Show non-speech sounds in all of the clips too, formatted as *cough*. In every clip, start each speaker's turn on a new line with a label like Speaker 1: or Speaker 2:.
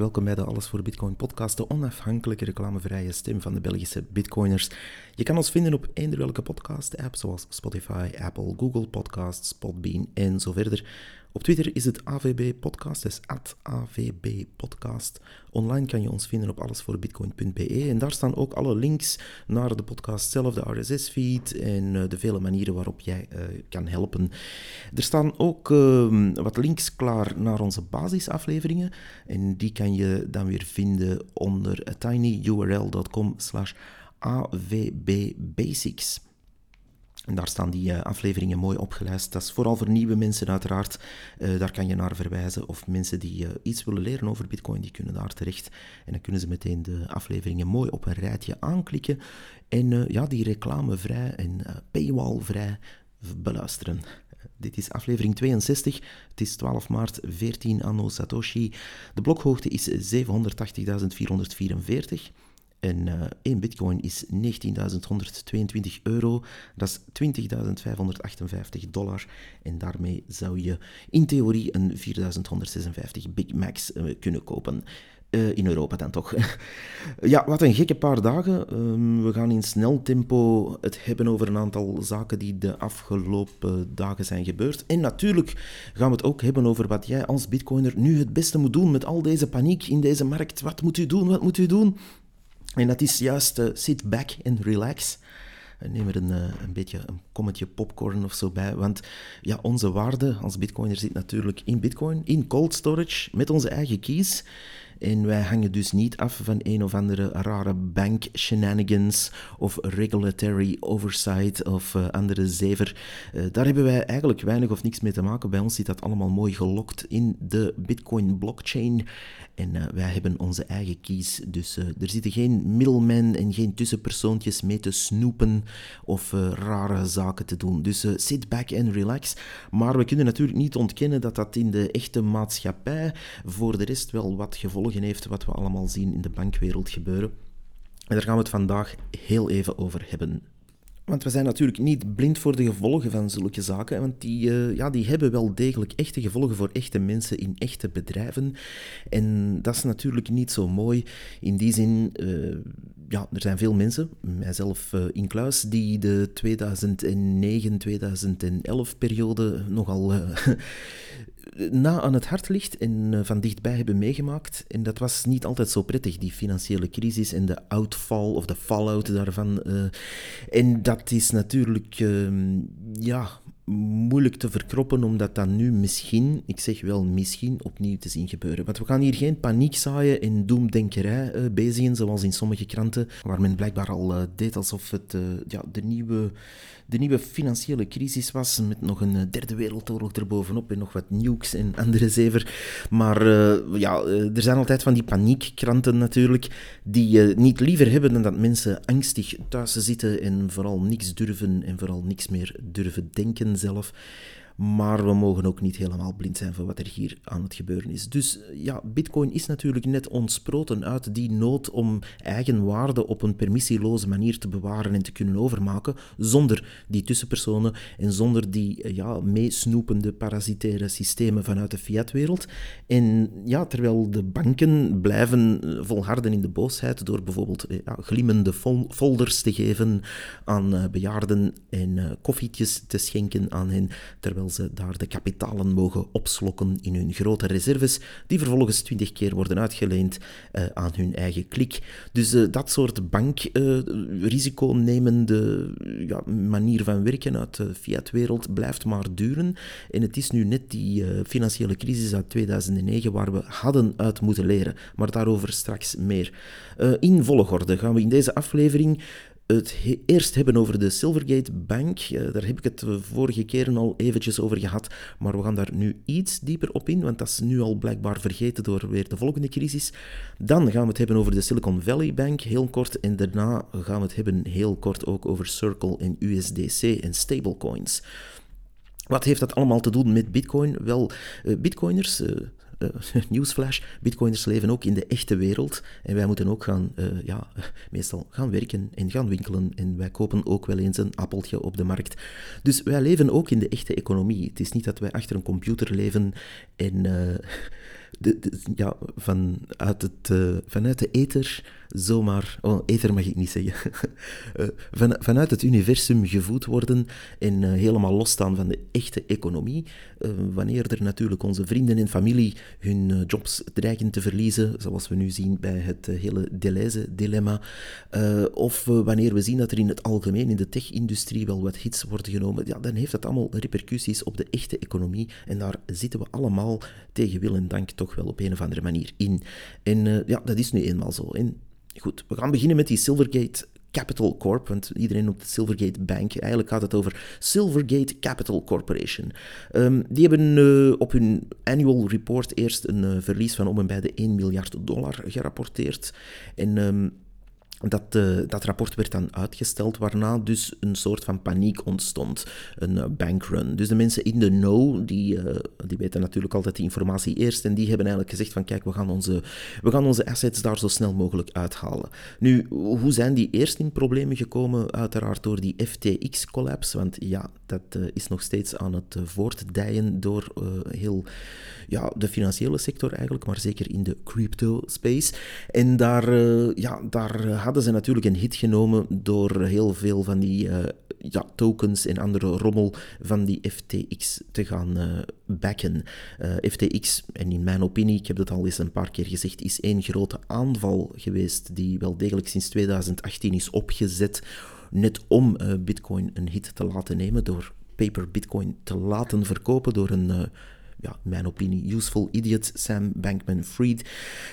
Speaker 1: welkom bij de Alles voor Bitcoin podcast, de onafhankelijke reclamevrije stem van de Belgische Bitcoiners. Je kan ons vinden op eender welke podcast-app, zoals Spotify, Apple, Google Podcasts, Podbean en zo verder. Op Twitter is het AVB Podcast, dus AVB Podcast. Online kan je ons vinden op allesvoorbitcoin.be en daar staan ook alle links naar de podcast zelf, de RSS-feed en eh, de vele manieren waarop jij uh, kan helpen. Er staan ook uh, wat links klaar naar onze basisafleveringen en die kan je dan weer vinden onder tinyurl.com slash avbbasics. En daar staan die uh, afleveringen mooi opgelijst. Dat is vooral voor nieuwe mensen uiteraard. Uh, daar kan je naar verwijzen. Of mensen die uh, iets willen leren over Bitcoin, die kunnen daar terecht. En dan kunnen ze meteen de afleveringen mooi op een rijtje aanklikken. En ja, die reclamevrij en paywallvrij beluisteren. Dit is aflevering 62. Het is 12 maart 14 anno Satoshi. De blokhoogte is 780.444. En uh, één bitcoin is 19.122 euro. Dat is 20.558 dollar. En daarmee zou je in theorie een 4.156 Big Macs uh, kunnen kopen. Uh, in Europa dan toch. *laughs* ja, wat een gekke paar dagen. Um, we gaan in snel tempo het hebben over een aantal zaken die de afgelopen dagen zijn gebeurd. En natuurlijk gaan we het ook hebben over wat jij als bitcoiner nu het beste moet doen met al deze paniek in deze markt. Wat moet u doen? Wat moet u doen? En dat is juist uh, sit back and relax. Neem er een, uh, een beetje een kommetje popcorn of zo bij. Want ja, onze waarde als bitcoiner zit natuurlijk in bitcoin, in cold storage, met onze eigen keys. En wij hangen dus niet af van een of andere rare bank shenanigans of regulatory oversight of andere zever. Daar hebben wij eigenlijk weinig of niks mee te maken. Bij ons zit dat allemaal mooi gelokt in de Bitcoin blockchain. En uh, wij hebben onze eigen keys. Dus er zitten geen middlemen en geen tussenpersoontjes mee te snoepen of rare zaken te doen. Dus sit back and relax. Maar we kunnen natuurlijk niet ontkennen dat dat in de echte maatschappij voor de rest wel wat gevolgen heeft wat we allemaal zien in de bankwereld gebeuren. En daar gaan we het vandaag heel even over hebben. Want we zijn natuurlijk niet blind voor de gevolgen van zulke zaken, want die, uh, ja, die hebben wel degelijk echte gevolgen voor echte mensen in echte bedrijven. En dat is natuurlijk niet zo mooi. In die zin, uh, ja, er zijn veel mensen, mijzelf uh, in kluis, die de 2009-2011 periode nogal na aan het hart ligt en uh, van dichtbij hebben meegemaakt. En dat was niet altijd zo prettig, die financiële crisis en de outfall of de fallout daarvan. Uh, en dat is natuurlijk, uh, ja, moeilijk te verkroppen, omdat dat nu misschien, ik zeg wel misschien, opnieuw te zien gebeuren. Want we gaan hier geen paniek zaaien en doemdenkerij uh, bezigen, zoals in sommige kranten, waar men blijkbaar al uh, deed alsof het uh, ja, de, nieuwe, de nieuwe financiële crisis was, met nog een derde wereldoorlog erbovenop en nog wat nukes en andere zever. Maar ja, er zijn altijd van die paniekkranten natuurlijk, die niet liever hebben dan dat mensen angstig thuis zitten en vooral niks durven en vooral niks meer durven denken zelf. Maar we mogen ook niet helemaal blind zijn voor wat er hier aan het gebeuren is. Dus ja, Bitcoin is natuurlijk net ontsproten uit die nood om eigen waarde op een permissieloze manier te bewaren en te kunnen overmaken, zonder die tussenpersonen en zonder die ja, meesnoepende parasitaire systemen vanuit de fiatwereld. En ja, terwijl de banken blijven volharden in de boosheid door bijvoorbeeld ja, glimmende folders te geven aan bejaarden en koffietjes te schenken aan hen, terwijl ze daar de kapitalen mogen opslokken in hun grote reserves, die vervolgens twintig keer worden uitgeleend uh, aan hun eigen klik. Dus uh, dat soort bankrisiconemende ja, manier van werken uit de fiat-wereld blijft maar duren. En het is nu net die financiële crisis uit 2009 waar we hadden uit moeten leren. Maar daarover straks meer. in volgorde gaan we in deze aflevering het eerst hebben over de Silvergate Bank. daar heb ik het vorige keer al eventjes over gehad, maar we gaan daar nu iets dieper op in, want dat is nu al blijkbaar vergeten door weer de volgende crisis. Dan gaan we het hebben over de Silicon Valley Bank, heel kort, en daarna gaan we het hebben heel kort ook over Circle en USDC en stablecoins. Wat heeft dat allemaal te doen met Bitcoin? Wel, uh, Bitcoiners, uh, uh, *laughs* nieuwsflash, bitcoiners leven ook in de echte wereld. En wij moeten ook gaan, uh, ja, *laughs* meestal gaan werken en gaan winkelen. En wij kopen ook wel eens een appeltje op de markt. Dus wij leven ook in de echte economie. Het is niet dat wij achter een computer leven en... *laughs* Uh, de, ja, het, vanuit de ether zomaar... Oh, ether mag ik niet zeggen. uh, *laughs* van, vanuit het universum gevoed worden en uh, helemaal losstaan van de echte economie. wanneer er natuurlijk onze vrienden en familie hun jobs dreigen te verliezen, zoals we nu zien bij het hele Deleuze-dilemma. of wanneer we zien dat er in het algemeen in de tech-industrie wel wat hits worden genomen, ja, dan heeft dat allemaal repercussies op de echte economie. En daar zitten we allemaal tegen wil en dank toch wel op een of andere manier in. En ja, dat is nu eenmaal zo. En goed, we gaan beginnen met die Silvergate Capital Corp, want iedereen noemt het Silvergate Bank. Eigenlijk gaat het over Silvergate Capital Corporation. Um, die hebben uh, op hun annual report eerst een uh, verlies van om en bij de 1 miljard dollar gerapporteerd. En um, dat, uh, dat rapport werd dan uitgesteld, waarna dus een soort van paniek ontstond, een uh, bankrun. Dus de mensen in de know, die, uh, die weten natuurlijk altijd die informatie eerst en die hebben eigenlijk gezegd van kijk, we gaan, onze, we gaan onze assets daar zo snel mogelijk uithalen. Nu, hoe zijn die eerst in problemen gekomen? Uiteraard door die FTX-collapse, want ja, dat is nog steeds aan het voortdijen door heel ja, de financiële sector eigenlijk, maar zeker in de crypto-space. En daar, ja, daar hadden ze natuurlijk een hit genomen door heel veel van die uh, ja, tokens en andere rommel van die FTX te gaan uh, backen. Uh, FTX, en in mijn opinie, ik heb dat al eens een paar keer gezegd, is één grote aanval geweest die wel degelijk sinds 2018 is opgezet, net om Bitcoin een hit te laten nemen door paper Bitcoin te laten verkopen door een ja, mijn opinie, useful idiot, Sam Bankman-Fried.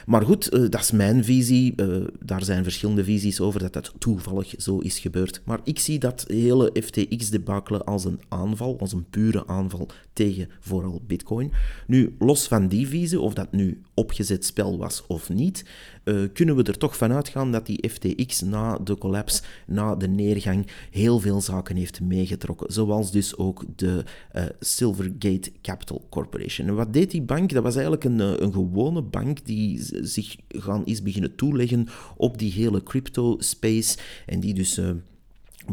Speaker 1: Maar goed, uh, dat is mijn visie. Uh, daar zijn verschillende visies over dat dat toevallig zo is gebeurd. Maar ik zie dat hele FTX-debakkelen als een aanval, als een pure aanval tegen vooral Bitcoin. Nu, los van die visie, of dat nu opgezet spel was of niet, uh, kunnen we er toch van uitgaan dat die FTX na de collapse, na de neergang, heel veel zaken heeft meegetrokken. Zoals dus ook de uh, Silvergate Capital Corporation. En wat deed die bank? Dat was eigenlijk een, uh, een gewone bank die zich gaan is beginnen toeleggen op die hele crypto space en die dus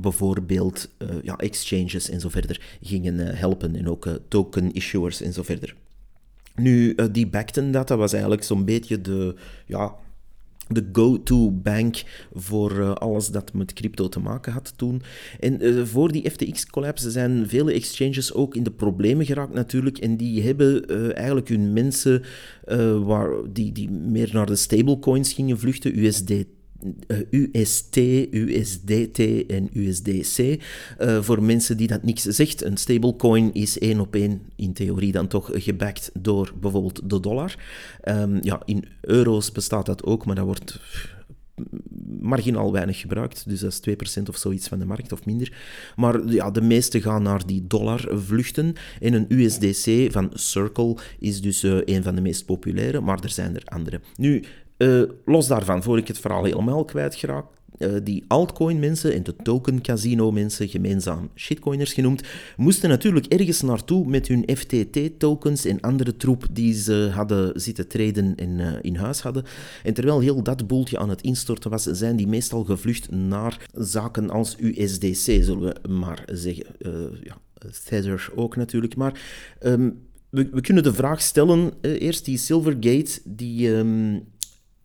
Speaker 1: bijvoorbeeld ja, exchanges en zo verder gingen helpen en ook token issuers en zo verder. Nu, die backten dat, dat was eigenlijk zo'n beetje de, ja, de go-to bank voor alles dat met crypto te maken had toen. En voor die FTX-collapse zijn vele exchanges ook in de problemen geraakt natuurlijk. En die hebben eigenlijk hun mensen waar, die, die meer naar de stablecoins gingen vluchten, USD UST, USDT en USDC. Eh, voor mensen die dat niks zegt, een stablecoin is één op één in theorie dan toch gebackt door bijvoorbeeld de dollar. Um, ja, in euro's bestaat dat ook, maar dat wordt marginaal weinig gebruikt. Dus dat is 2% of zoiets van de markt of minder. Maar ja, de meeste gaan naar die dollar vluchten. En een USDC van Circle is dus uh, een van de meest populaire, maar er zijn er andere. Nu, uh, los daarvan, voor ik het verhaal helemaal kwijtraak, uh, die altcoin-mensen en de token-casino-mensen, gemeenzaam shitcoiners genoemd, moesten natuurlijk ergens naartoe met hun FTT-tokens en andere troep die ze hadden zitten treden en uh, in huis hadden. En terwijl heel dat boeltje aan het instorten was, zijn die meestal gevlucht naar zaken als USDC, zullen we maar zeggen. Uh, ja, Tether ook natuurlijk. Maar um, we, kunnen de vraag stellen, eerst die Silvergate, die... Um,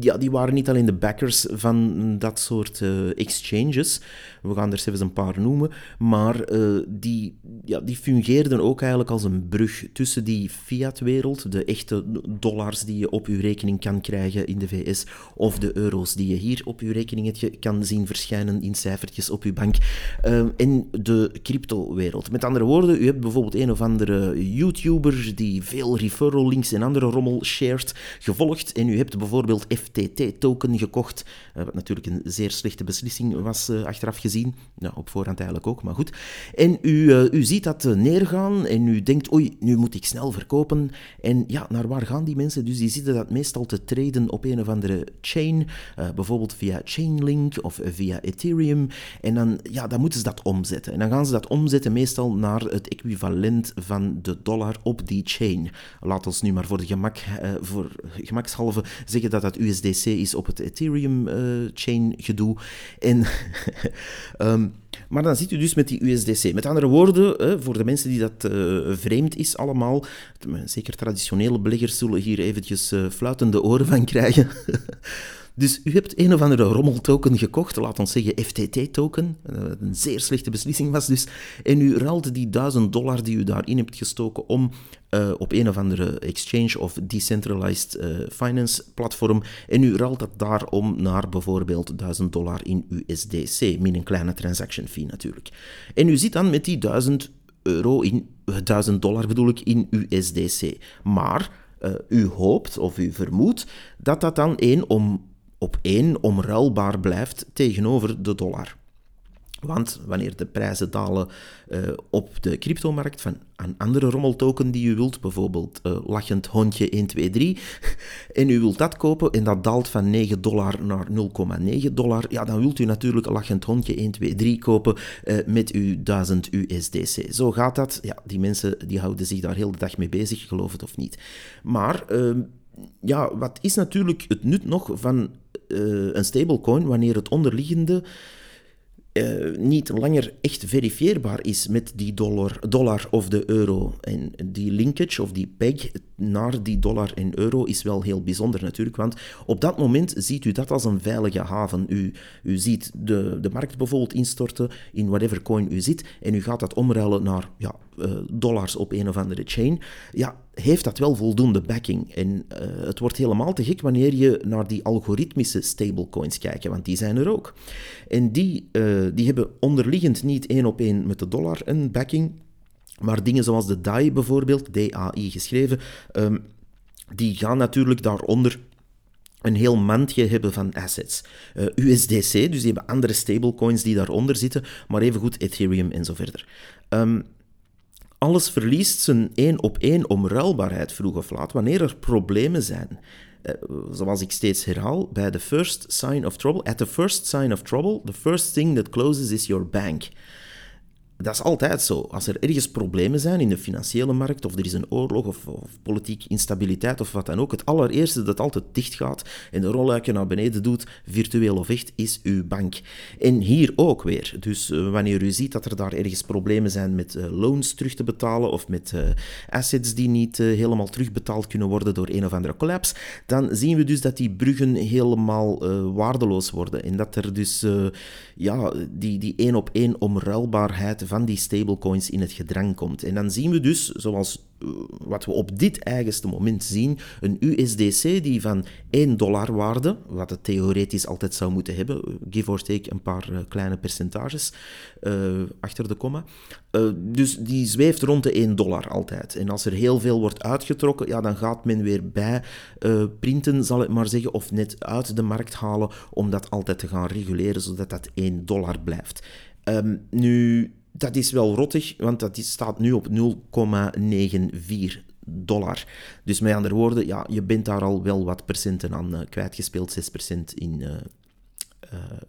Speaker 1: ja, die waren niet alleen de backers van dat soort uh, exchanges, we gaan er zelfs een paar noemen, maar uh, die, ja, die fungeerden ook eigenlijk als een brug tussen die fiat-wereld, de echte dollars die je op je rekening kan krijgen in de VS, of de euro's die je hier op je rekening kan zien verschijnen in cijfertjes op je bank, uh, en de crypto-wereld. Met andere woorden, u hebt bijvoorbeeld een of andere YouTuber die veel referral links en andere rommel shared, gevolgd, en u hebt bijvoorbeeld FTT-token gekocht, uh, wat natuurlijk een zeer slechte beslissing was achteraf gezien op voorhand eigenlijk ook, maar goed. En u, uh, u ziet dat eh, neergaan en u denkt, oei, nu moet ik snel verkopen. En ja, naar waar gaan die mensen? Dus die zitten dat meestal te traden op een of andere chain, bijvoorbeeld via Chainlink of via Ethereum. En dan, ja, dan moeten ze dat omzetten. En dan gaan ze dat omzetten meestal naar het equivalent van de dollar op die chain. Laat ons nu maar voor, de gemak, voor gemakshalve zeggen dat dat USD USDC is op het Ethereum-chain gedoe. En, um, *laughs* maar dan zit u dus met die USDC. Met andere woorden, voor de mensen die dat vreemd is allemaal, zeker traditionele beleggers zullen hier eventjes fluitende oren van krijgen. *laughs* Dus u hebt een of andere rommeltoken gekocht, laat ons zeggen FTT-token, eh, een zeer slechte beslissing was dus, en u ruilt die 1000 dollar die u daarin hebt gestoken om uh, op een of andere exchange of decentralized uh, finance platform, en u ruilt dat daarom naar bijvoorbeeld 1000 dollar in USDC, min een kleine transaction fee natuurlijk. En u zit dan met die 1000 euro in, 1000 dollar bedoel ik, in USDC. Maar u hoopt of u vermoedt dat dat dan één om op één omruilbaar blijft tegenover de dollar. Want wanneer de prijzen dalen uh, op de cryptomarkt van een andere rommeltoken die u wilt, bijvoorbeeld uh, lachend hondje 123, *laughs* en u wilt dat kopen en dat daalt van 9 dollar naar 0,9 dollar, ja, dan wilt u natuurlijk lachend hondje 123 kopen uh, met uw 1000 USDC. Zo gaat dat. Ja, die mensen die houden zich daar heel de dag mee bezig, geloof het of niet. Maar ehm, ja, wat is natuurlijk het nut nog van een stablecoin wanneer het onderliggende uh, niet langer echt verifieerbaar is met die dollar, dollar of de euro. En die linkage of die peg naar die dollar en euro is wel heel bijzonder natuurlijk, want op dat moment ziet u dat als een veilige haven. U, u ziet de, de markt bijvoorbeeld instorten in whatever coin u zit en u gaat dat omruilen naar ja, uh, dollars op een of andere chain. Ja, heeft dat wel voldoende backing. En uh, het wordt helemaal te gek wanneer je naar die algoritmische stablecoins kijkt, want die zijn er ook. En die, uh, die hebben onderliggend niet één op één met de dollar een backing, maar dingen zoals de DAI bijvoorbeeld, DAI geschreven, um, die gaan natuurlijk daaronder een heel mandje hebben van assets. Uh, USDC, dus die hebben andere stablecoins die daaronder zitten, maar evengoed Ethereum en zo verder. Um, alles verliest zijn één op één omruilbaarheid vroeg of laat wanneer er problemen zijn. Uh, zoals ik steeds herhaal, bij the first sign of trouble, at the first sign of trouble, the first thing that closes is your bank dat is altijd zo. Als er ergens problemen zijn in de financiële markt, of er is een oorlog, of, politieke instabiliteit, of wat dan ook, het allereerste dat altijd dicht gaat en de rolluiken naar beneden doet, virtueel of echt, is uw bank. En hier ook weer. Dus uh, wanneer u ziet dat er daar ergens problemen zijn met uh, loans terug te betalen, of met uh, assets die niet helemaal terugbetaald kunnen worden door een of andere collapse, dan zien we dus dat die bruggen helemaal waardeloos worden. En dat er dus ja, die, die één op één omruilbaarheid van die stablecoins in het gedrang komt. En dan zien we dus, zoals eh, wat we op dit eigenste moment zien, een USDC die van 1 dollar waarde, wat het theoretisch altijd zou moeten hebben, give or take een paar uh, kleine percentages achter de komma, dus die zweeft rond de 1 dollar altijd. En als er heel veel wordt uitgetrokken, ja, dan gaat men weer bij printen, zal ik maar zeggen, of net uit de markt halen om dat altijd te gaan reguleren, zodat dat 1 dollar blijft. Um, nu, dat is wel rottig, want dat staat nu op 0,94 dollar. Dus met andere woorden, ja, je bent daar al wel wat procenten aan uh, kwijtgespeeld, 6% in, uh, uh,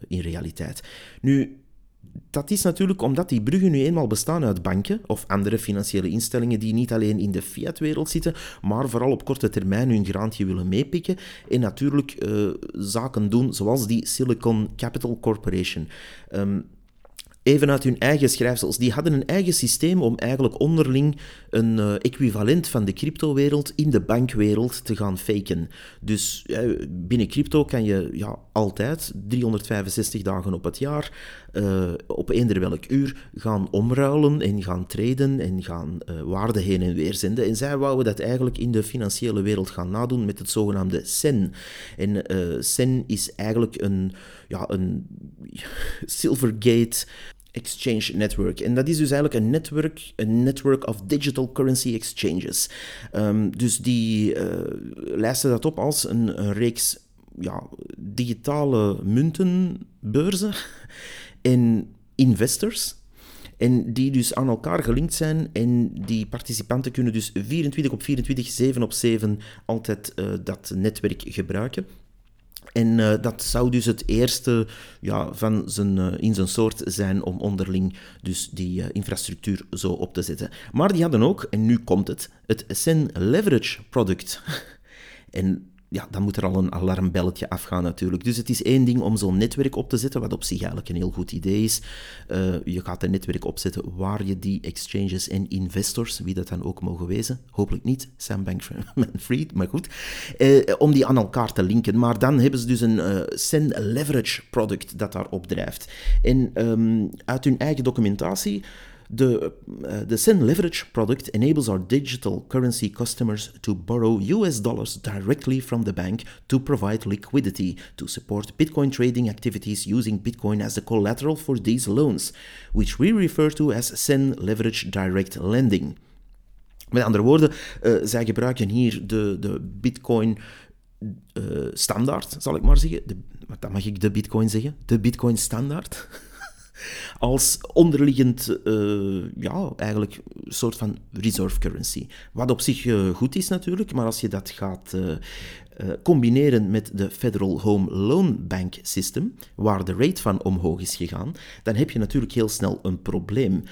Speaker 1: in realiteit. Nu, dat is natuurlijk omdat die bruggen nu eenmaal bestaan uit banken of andere financiële instellingen die niet alleen in de fiat-wereld zitten, maar vooral op korte termijn hun graantje willen meepikken en natuurlijk zaken doen zoals die Silicon Capital Corporation. Um, even uit hun eigen schrijfsels. Die hadden een eigen systeem om eigenlijk onderling een uh, equivalent van de cryptowereld in de bankwereld te gaan faken. Dus binnen crypto kan je ja, altijd 365 dagen op het jaar uh, op eender welk uur gaan omruilen en gaan traden en gaan uh, waarde heen en weer zenden. En zij wouden dat eigenlijk in de financiële wereld gaan nadoen met het zogenaamde SEN. En SEN is eigenlijk een, ja, een *laughs* Silvergate Exchange Network. En dat is dus eigenlijk een netwerk, een network of digital currency exchanges. Um, dus die uh, lijsten dat op als een, een reeks ja, digitale muntenbeurzen *laughs* en investors. En die dus aan elkaar gelinkt zijn. En die participanten kunnen dus 24 op 24, 7 op 7 altijd uh, dat netwerk gebruiken. En uh, dat zou dus het eerste ja, van zijn, uh, in zijn soort zijn om onderling dus die uh, infrastructuur zo op te zetten. Maar die hadden ook, en nu komt het, het Sen Leverage product. *laughs* en ja, dan moet er al een alarmbelletje afgaan natuurlijk. Dus het is één ding om zo'n netwerk op te zetten, wat op zich eigenlijk een heel goed idee is. Uh, je gaat een netwerk opzetten waar je die exchanges en investors, wie dat dan ook mogen wezen, hopelijk niet Sam Bankman-Fried, maar goed, uh, om die aan elkaar te linken. Maar dan hebben ze dus een uh, Send Leverage product dat daarop drijft. En um, uit hun eigen documentatie The, uh, the Sen Leverage product enables our digital currency customers to borrow US dollars directly from the bank to provide liquidity to support Bitcoin trading activities using Bitcoin as the collateral for these loans, which we refer to as Sen Leverage Direct Lending. Met andere woorden, uh, zij gebruiken hier de, de Bitcoin uh, standaard, zal ik maar zeggen. De, wat mag ik de Bitcoin zeggen? De Bitcoin standaard. *laughs* als onderliggend, uh, ja, eigenlijk een soort van reserve currency. Wat op zich uh, goed is natuurlijk, maar als je dat gaat uh, combineren met de Federal Home Loan Bank System, waar de rate van omhoog is gegaan, dan heb je natuurlijk heel snel een probleem.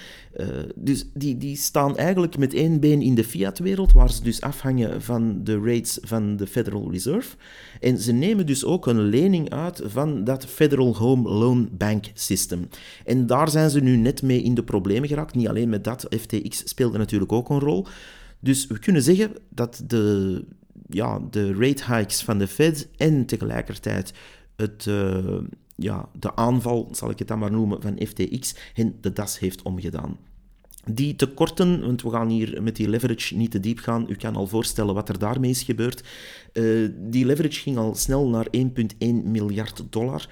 Speaker 1: dus die, die staan eigenlijk met één been in de fiat-wereld, waar ze dus afhangen van de rates van de Federal Reserve. En ze nemen dus ook een lening uit van dat Federal Home Loan Bank System. En daar zijn ze nu net mee in de problemen geraakt. Niet alleen met dat, FTX speelde natuurlijk ook een rol. Dus we kunnen zeggen dat de, ja, de rate hikes van de Fed en tegelijkertijd het, uh, ja, de aanval, zal ik het dan maar noemen, van FTX hen de das heeft omgedaan. Die tekorten, want we gaan hier met die leverage niet te diep gaan, u kan al voorstellen wat er daarmee is gebeurd. Uh, die leverage ging al snel naar 1,1 miljard dollar.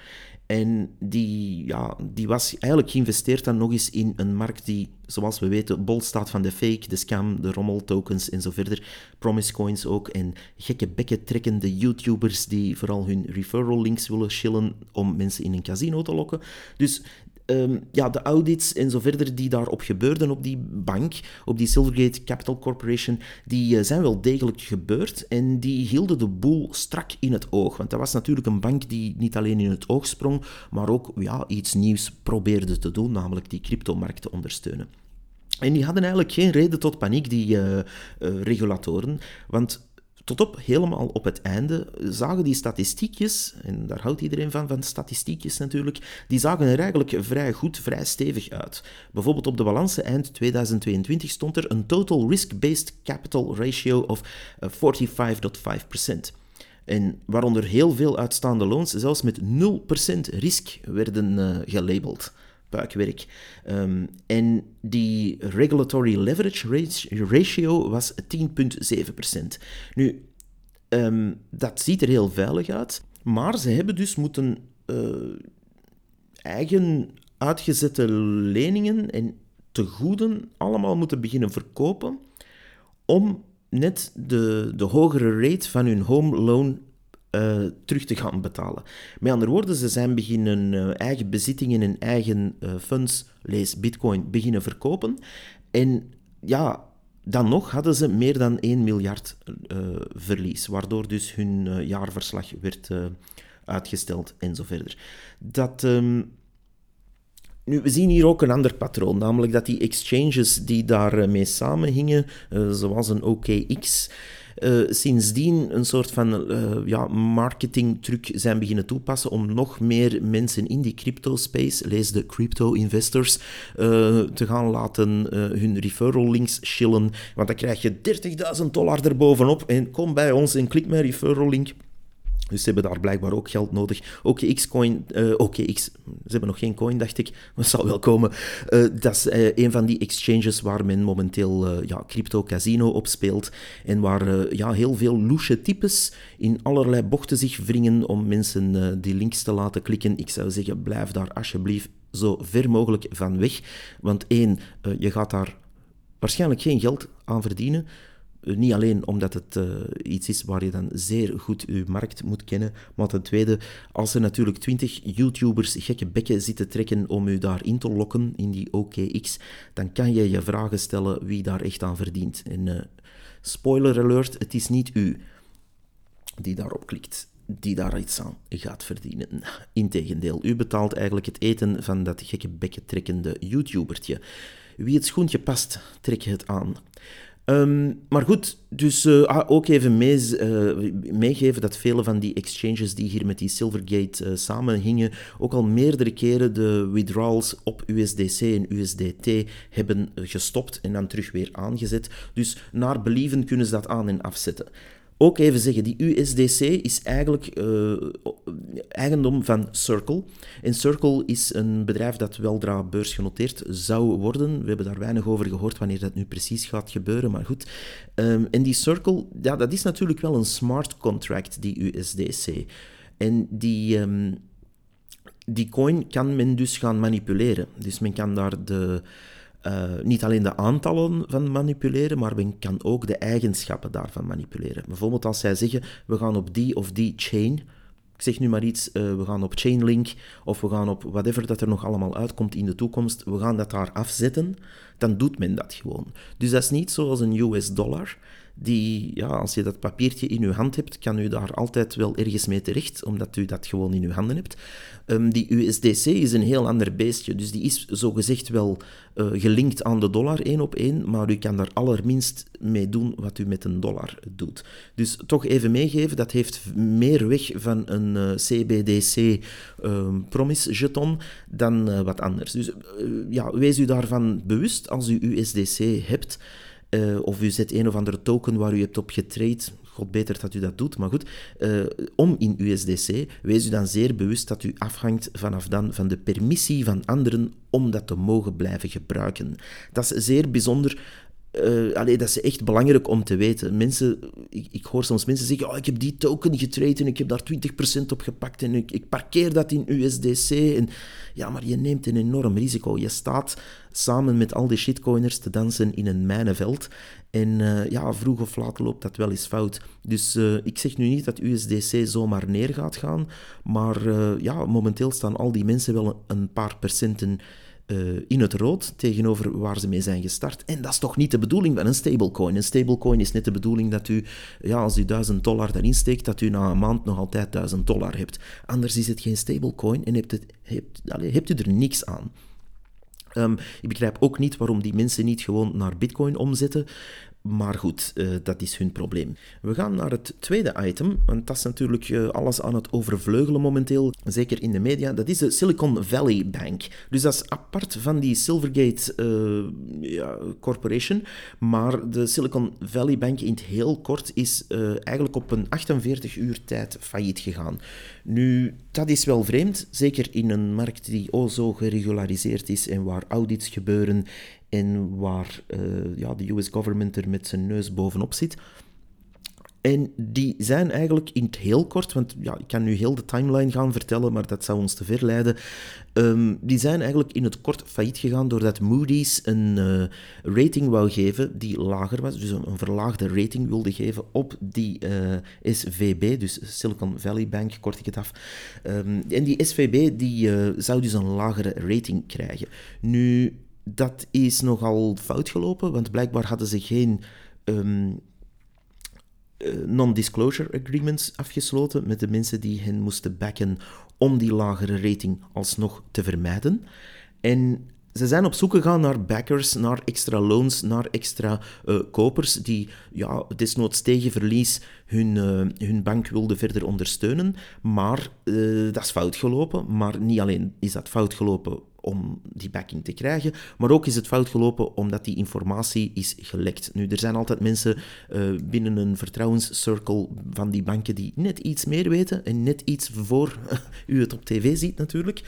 Speaker 1: En die, ja, die was eigenlijk geïnvesteerd dan nog eens in een markt die, zoals we weten, bol staat van de fake, de scam, de rommeltokens en zo verder. Promise coins ook. En gekke bekken trekkende YouTubers die vooral hun referral links willen chillen om mensen in een casino te lokken. Dus um, ja, de audits en zo verder die daarop gebeurden op die bank, op die Silvergate Capital Corporation, die uh, zijn wel degelijk gebeurd en die hielden de boel strak in het oog. Want dat was natuurlijk een bank die niet alleen in het oog sprong, maar ook ja, iets nieuws probeerde te doen, namelijk die cryptomarkt te ondersteunen. En die hadden eigenlijk geen reden tot paniek, die uh, uh, regulatoren, want tot op helemaal op het einde zagen die statistiekjes, en daar houdt iedereen van, van statistiekjes natuurlijk, die zagen er eigenlijk vrij goed, vrij stevig uit. Bijvoorbeeld op de balansen eind 2022 stond er een total risk-based capital ratio of 45,5%. Eh, en waaronder heel veel uitstaande loans zelfs met 0% risk werden uh, gelabeld puikwerk. Um, en die regulatory leverage ratio was 10,7%. Nu, um, dat ziet er heel veilig uit, maar ze hebben dus moeten uh, eigen uitgezette leningen en tegoeden allemaal moeten beginnen verkopen om net de, de hogere rate van hun home loan uh, terug te gaan betalen. Met andere woorden, ze zijn beginnen uh, eigen bezittingen en eigen uh, funds, lees bitcoin, beginnen verkopen. En ja, dan nog hadden ze meer dan 1 miljard verlies, waardoor dus hun jaarverslag werd uitgesteld en zo verder. Dat... Um, nu, we zien hier ook een ander patroon, namelijk dat die exchanges die daarmee samenhingen, zoals een OKX, uh, sindsdien een soort van uh, ja, marketingtruc zijn beginnen toepassen om nog meer mensen in die crypto-space, lees de crypto-investors, uh, te gaan laten hun referral links chillen. Want dan krijg je 30.000 dollar erbovenop en kom bij ons en klik mijn referral link. Dus ze hebben daar blijkbaar ook geld nodig. OKX-coin, uh, OKX, ze hebben nog geen coin, dacht ik, *laughs* maar het zal wel komen. Uh, dat is uh, een van die exchanges waar men momenteel ja, crypto casino op speelt en waar ja, heel veel loesje types in allerlei bochten zich wringen om mensen die links te laten klikken. Ik zou zeggen, blijf daar alsjeblieft zo ver mogelijk van weg. Want één, je gaat daar waarschijnlijk geen geld aan verdienen. Niet alleen omdat het uh, iets is waar je dan zeer goed je markt moet kennen, maar ten tweede, als er natuurlijk twintig YouTubers gekke bekken zitten trekken om u daarin te lokken, in die OKX, dan kan je je vragen stellen wie daar echt aan verdient. En uh, spoiler alert, het is niet u die daarop klikt die daar iets aan gaat verdienen. Integendeel, u betaalt eigenlijk het eten van dat gekke bekken trekkende YouTubertje. Wie het schoentje past, trek het aan. Ehm, maar goed, dus uh, ook even mee, uh, meegeven dat vele van die exchanges die hier met die Silvergate uh, samenhingen, ook al meerdere keren de withdrawals op USDC en USDT hebben gestopt en dan terug weer aangezet. Dus naar believen kunnen ze dat aan en afzetten. Ook even zeggen, die USDC is eigenlijk uh, eigendom van Circle. En Circle is een bedrijf dat weldra beursgenoteerd zou worden. We hebben daar weinig over gehoord wanneer dat nu precies gaat gebeuren, maar goed. Um, en die Circle, ja, dat is natuurlijk wel een smart contract, die USDC. En die... Um, die coin kan men dus gaan manipuleren. Dus men kan daar de, uh, niet alleen de aantallen van manipuleren, maar men kan ook de eigenschappen daarvan manipuleren. Bijvoorbeeld als zij zeggen, we gaan op die of die chain, ik zeg nu maar iets, uh, we gaan op Chainlink of we gaan op whatever dat er nog allemaal uitkomt in de toekomst, we gaan dat daar afzetten, dan doet men dat gewoon. Dus dat is niet zoals een US dollar, die, ja, als je dat papiertje in je hand hebt, kan u daar altijd wel ergens mee terecht, omdat u dat gewoon in uw handen hebt. Um, die USDC is een heel ander beestje, dus die is zogezegd wel uh, gelinkt aan de dollar één op één, maar u kan daar allerminst mee doen wat u met een dollar doet. Dus toch even meegeven, dat heeft meer weg van een uh, CBDC um, ehm, promise jeton dan uh, wat anders. Dus ja, wees u daarvan bewust als u USDC hebt. Uh, of u zet een of andere token waar u hebt op getrade. God beter dat u dat doet, maar goed. Uh, om in USDC, wees u dan zeer bewust dat u afhangt vanaf dan van de permissie van anderen om dat te mogen blijven gebruiken. Dat is zeer bijzonder uh, dat is echt belangrijk om te weten. Mensen, ik, ik hoor soms mensen zeggen, oh, ik heb die token getraind en ik heb daar 20% op gepakt en ik, ik, parkeer dat in USDC. En, ja, maar je neemt een enorm risico. Je staat samen met al die shitcoiners te dansen in een mijnenveld. En uh, ja, vroeg of laat loopt dat wel eens fout. Dus uh, ik zeg nu niet dat USDC zomaar neer gaat gaan, maar ja, momenteel staan al die mensen wel een paar procenten uh, in het rood tegenover waar ze mee zijn gestart. En dat is toch niet de bedoeling van een stablecoin. Een stablecoin is net de bedoeling dat u, ja, als u 1000 dollar daarin steekt, dat u na een maand nog altijd 1000 dollar hebt. Anders is het geen stablecoin en hebt, het, hebt, allez, hebt u er niks aan. Um, ik begrijp ook niet waarom die mensen niet gewoon naar Bitcoin omzetten. Maar goed, uh, dat is hun probleem. We gaan naar het tweede item, want dat is natuurlijk uh, alles aan het overvleugelen momenteel, zeker in de media. Dat is de Silicon Valley Bank. Dus dat is apart van die Silvergate uh, ja, Corporation. Maar de Silicon Valley Bank in het heel kort is eigenlijk op een 48 uur tijd failliet gegaan. Nu, dat is wel vreemd, zeker in een markt die o zo geregulariseerd is en waar audits gebeuren en waar uh, ja, de US government er met zijn neus bovenop zit. En die zijn eigenlijk in het heel kort, want ja, ik kan nu heel de timeline gaan vertellen, maar dat zou ons te ver leiden. Um, die zijn eigenlijk in het kort failliet gegaan doordat Moody's een uh, rating wou geven die lager was, dus een, verlaagde rating wilde geven op die eh, SVB, dus Silicon Valley Bank, kort ik het af. Um, en die SVB die, zou dus een lagere rating krijgen. Nu, dat is nogal fout gelopen, want blijkbaar hadden ze geen um, non-disclosure agreements afgesloten met de mensen die hen moesten backen om die lagere rating alsnog te vermijden. En ze zijn op zoek gegaan naar backers, naar extra loans, naar extra uh, kopers die ja, desnoods tegen verlies hun, uh, hun bank wilden verder ondersteunen. Maar dat is fout gelopen. Maar niet alleen is dat fout gelopen om die backing te krijgen, maar ook is het fout gelopen omdat die informatie is gelekt. Nu, er zijn altijd mensen uh, binnen een vertrouwenscircle van die banken die net iets meer weten en net iets voor *laughs* u het op tv ziet natuurlijk.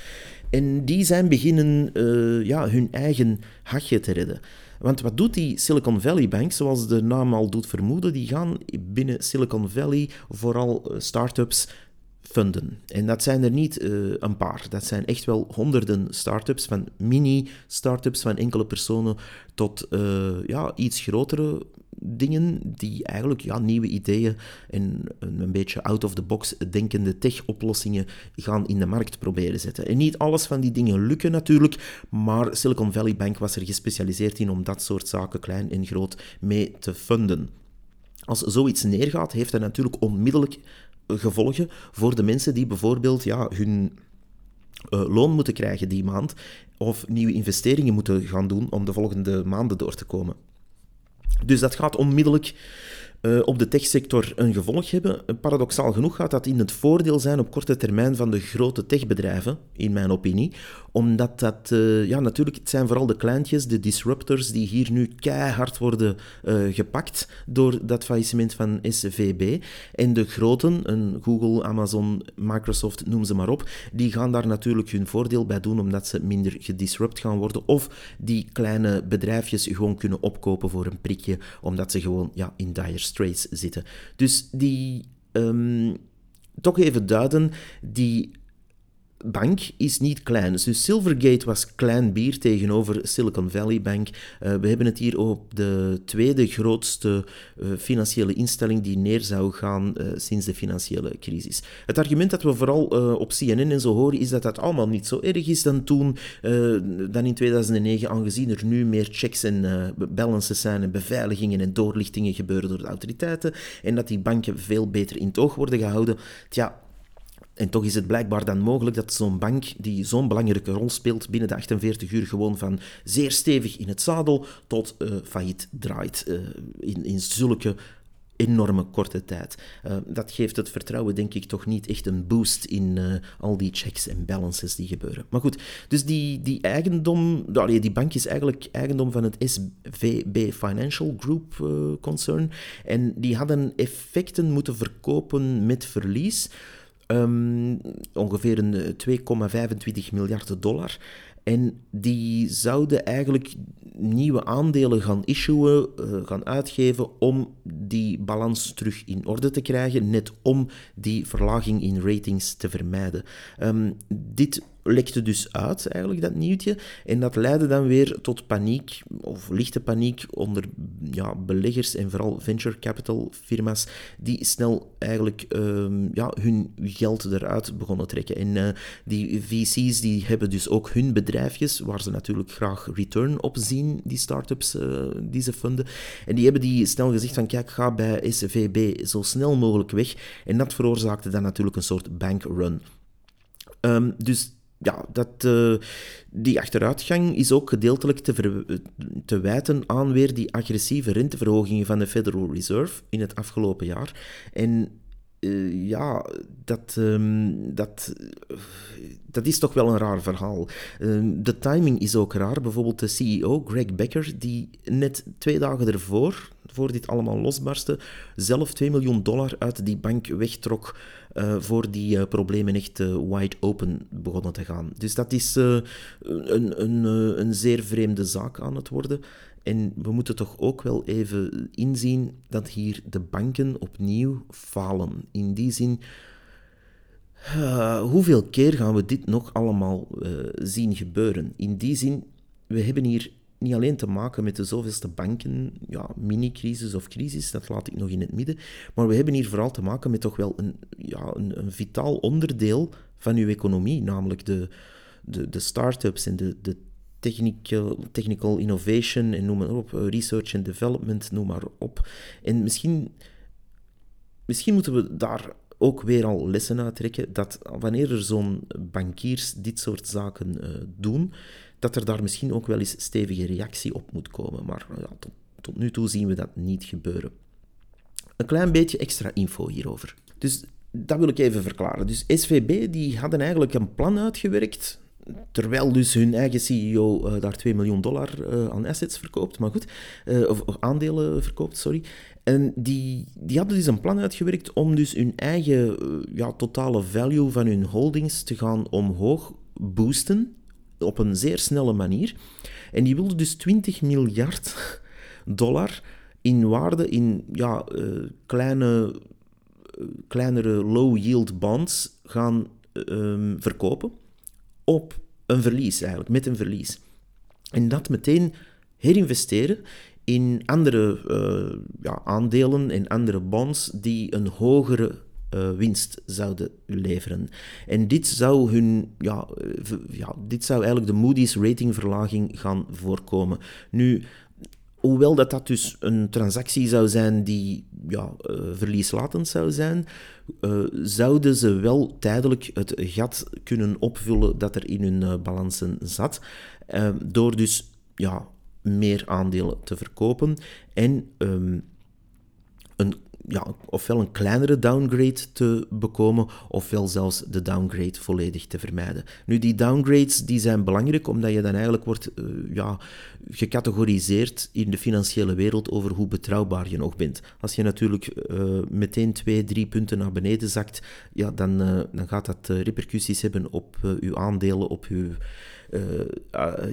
Speaker 1: En die zijn beginnen uh, ja, hun eigen hachje te redden. Want wat doet die Silicon Valley Bank, zoals de naam al doet vermoeden, die gaan binnen Silicon Valley vooral uh, start-ups funden. En dat zijn er niet uh, een paar. Dat zijn echt wel honderden start-ups, van mini-start-ups van enkele personen tot uh, ja, iets grotere dingen die eigenlijk ja, nieuwe ideeën en een beetje out-of-the-box denkende tech-oplossingen gaan in de markt proberen zetten. En niet alles van die dingen lukken natuurlijk, maar Silicon Valley Bank was er gespecialiseerd in om dat soort zaken klein en groot mee te funden. Als zoiets neergaat, heeft dat natuurlijk onmiddellijk gevolgen voor de mensen die bijvoorbeeld ja, hun uh, loon moeten krijgen die maand of nieuwe investeringen moeten gaan doen om de volgende maanden door te komen. Dus dat gaat onmiddellijk uh, op de techsector een gevolg hebben. Paradoxaal genoeg gaat dat in het voordeel zijn op korte termijn van de grote techbedrijven, in mijn opinie. Omdat dat, uh, ja natuurlijk, het zijn vooral de kleintjes, de disruptors, die hier nu keihard worden uh, gepakt door dat faillissement van SVB. En de groten, Google, Amazon, Microsoft, noem ze maar op, die gaan daar natuurlijk hun voordeel bij doen, omdat ze minder gedisrupt gaan worden. Of die kleine bedrijfjes gewoon kunnen opkopen voor een prikje, omdat ze gewoon ja, in dire straits zitten. Dus die, um, toch even duiden, die bank is niet klein. Dus Silvergate was klein bier tegenover Silicon Valley Bank. Uh, we hebben het hier op de tweede grootste uh, financiële instelling die neer zou gaan uh, sinds de financiële crisis. Het argument dat we vooral op CNN en zo horen is dat dat allemaal niet zo erg is dan toen, dan in 2009, aangezien er nu meer checks en balances zijn en beveiligingen en doorlichtingen gebeuren door de autoriteiten en dat die banken veel beter in het oog worden gehouden. Tja, en toch is het blijkbaar dan mogelijk dat zo'n bank die zo'n belangrijke rol speelt binnen de 48 uur gewoon van zeer stevig in het zadel tot uh, failliet draait uh, in, in zulke enorme korte tijd. Uh, dat geeft het vertrouwen, denk ik, toch niet echt een boost in al die checks en balances die gebeuren. Maar goed, dus die, die eigendom, allee, die bank is eigenlijk eigendom van het SVB Financial Group concern. En die hadden effecten moeten verkopen met verlies. Um, ongeveer een 2,25 miljard dollar. En die zouden eigenlijk nieuwe aandelen gaan issuen, uh, gaan uitgeven om die balans terug in orde te krijgen, net om die verlaging in ratings te vermijden. Um, dit lekte dus uit, eigenlijk, dat nieuwtje. En dat leidde dan weer tot paniek, of lichte paniek, onder ja, beleggers en vooral venture capital firma's, die snel eigenlijk um, ja, hun geld eruit begonnen trekken. En uh, die VC's die hebben dus ook hun bedrijfjes, waar ze natuurlijk graag return op zien, die start-ups uh, die ze funden. En die hebben die snel gezegd van, kijk, ga bij SVB zo snel mogelijk weg. En dat veroorzaakte dan natuurlijk een soort bankrun. Um, dus ja, dat, uh, die achteruitgang is ook gedeeltelijk te, te wijten aan weer die agressieve renteverhogingen van de Federal Reserve in het afgelopen jaar. En uh, ja, dat, um, dat, dat is toch wel een raar verhaal. Uh, de timing is ook raar. Bijvoorbeeld de CEO, Greg Becker, die net twee dagen ervoor, voor dit allemaal losbarstte, zelf 2 miljoen dollar uit die bank wegtrok uh, voor die uh, problemen echt uh, wide open begonnen te gaan. Dus dat is een, een, een zeer vreemde zaak aan het worden. En we moeten toch ook wel even inzien dat hier de banken opnieuw falen. In die zin, hoeveel keer gaan we dit nog allemaal zien gebeuren? In die zin, we hebben hier niet alleen te maken met de zoveelste banken, ja, mini-crisis of crisis, dat laat ik nog in het midden. Maar we hebben hier vooral te maken met toch wel een, ja, een, een vitaal onderdeel van uw economie, namelijk de, de, de start-ups en de, de technical, technical innovation en noem maar op, eh, research and development, noem maar op. En misschien, misschien moeten we daar ook weer al lessen uit trekken, dat wanneer er zo'n bankiers dit soort zaken uh, doen, dat er daar misschien ook wel eens stevige reactie op moet komen. Maar tot, nu toe zien we dat niet gebeuren. Een klein beetje extra info hierover. Dus dat wil ik even verklaren. Dus SVB die hadden eigenlijk een plan uitgewerkt, terwijl dus hun eigen CEO uh, daar 2 miljoen dollar uh, aan assets verkoopt, maar goed, of, of, aandelen verkoopt, sorry. En die, die hadden dus een plan uitgewerkt om dus hun eigen ja, totale value van hun holdings te gaan omhoog boosten op een zeer snelle manier. En die wilde dus 20 miljard dollar in waarde in ja, uh, kleine, uh, kleinere low-yield bonds gaan uh, verkopen op een verlies eigenlijk, met een verlies. En dat meteen herinvesteren in andere ja, aandelen en andere bonds die een hogere uh, winst zouden leveren. En dit zou, hun, ja, uh, ja, dit zou eigenlijk de Moody's ratingverlaging gaan voorkomen. Nu, hoewel dat, dat dus een transactie zou zijn die ja, uh, verlieslatend zou zijn, zouden ze wel tijdelijk het gat kunnen opvullen dat er in hun balansen zat. door dus ja, meer aandelen te verkopen en um, ja, ofwel een kleinere downgrade te bekomen, ofwel zelfs de downgrade volledig te vermijden. Nu, die downgrades die zijn belangrijk, omdat je dan eigenlijk wordt uh, ja, gecategoriseerd in de financiële wereld over hoe betrouwbaar je nog bent. Als je natuurlijk uh, meteen twee, drie punten naar beneden zakt, ja, dan, uh, dan gaat dat repercussies hebben op uw aandelen, op uw...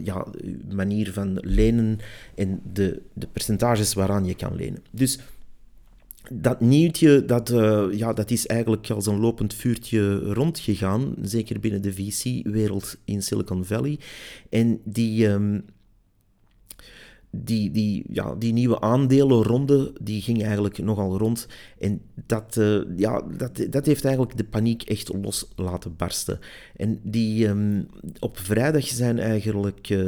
Speaker 1: Ja, manier van lenen en de, de percentages waaraan je kan lenen. Dus dat nieuwtje, dat, uh, ja, dat is eigenlijk als een lopend vuurtje rondgegaan, zeker binnen de VC-wereld in Silicon Valley. En die, um, die, die, ja, die nieuwe aandelenronde die ging eigenlijk nogal rond. En dat, uh, ja, dat, dat heeft eigenlijk de paniek echt los laten barsten. En die, um, op vrijdag zijn eigenlijk uh,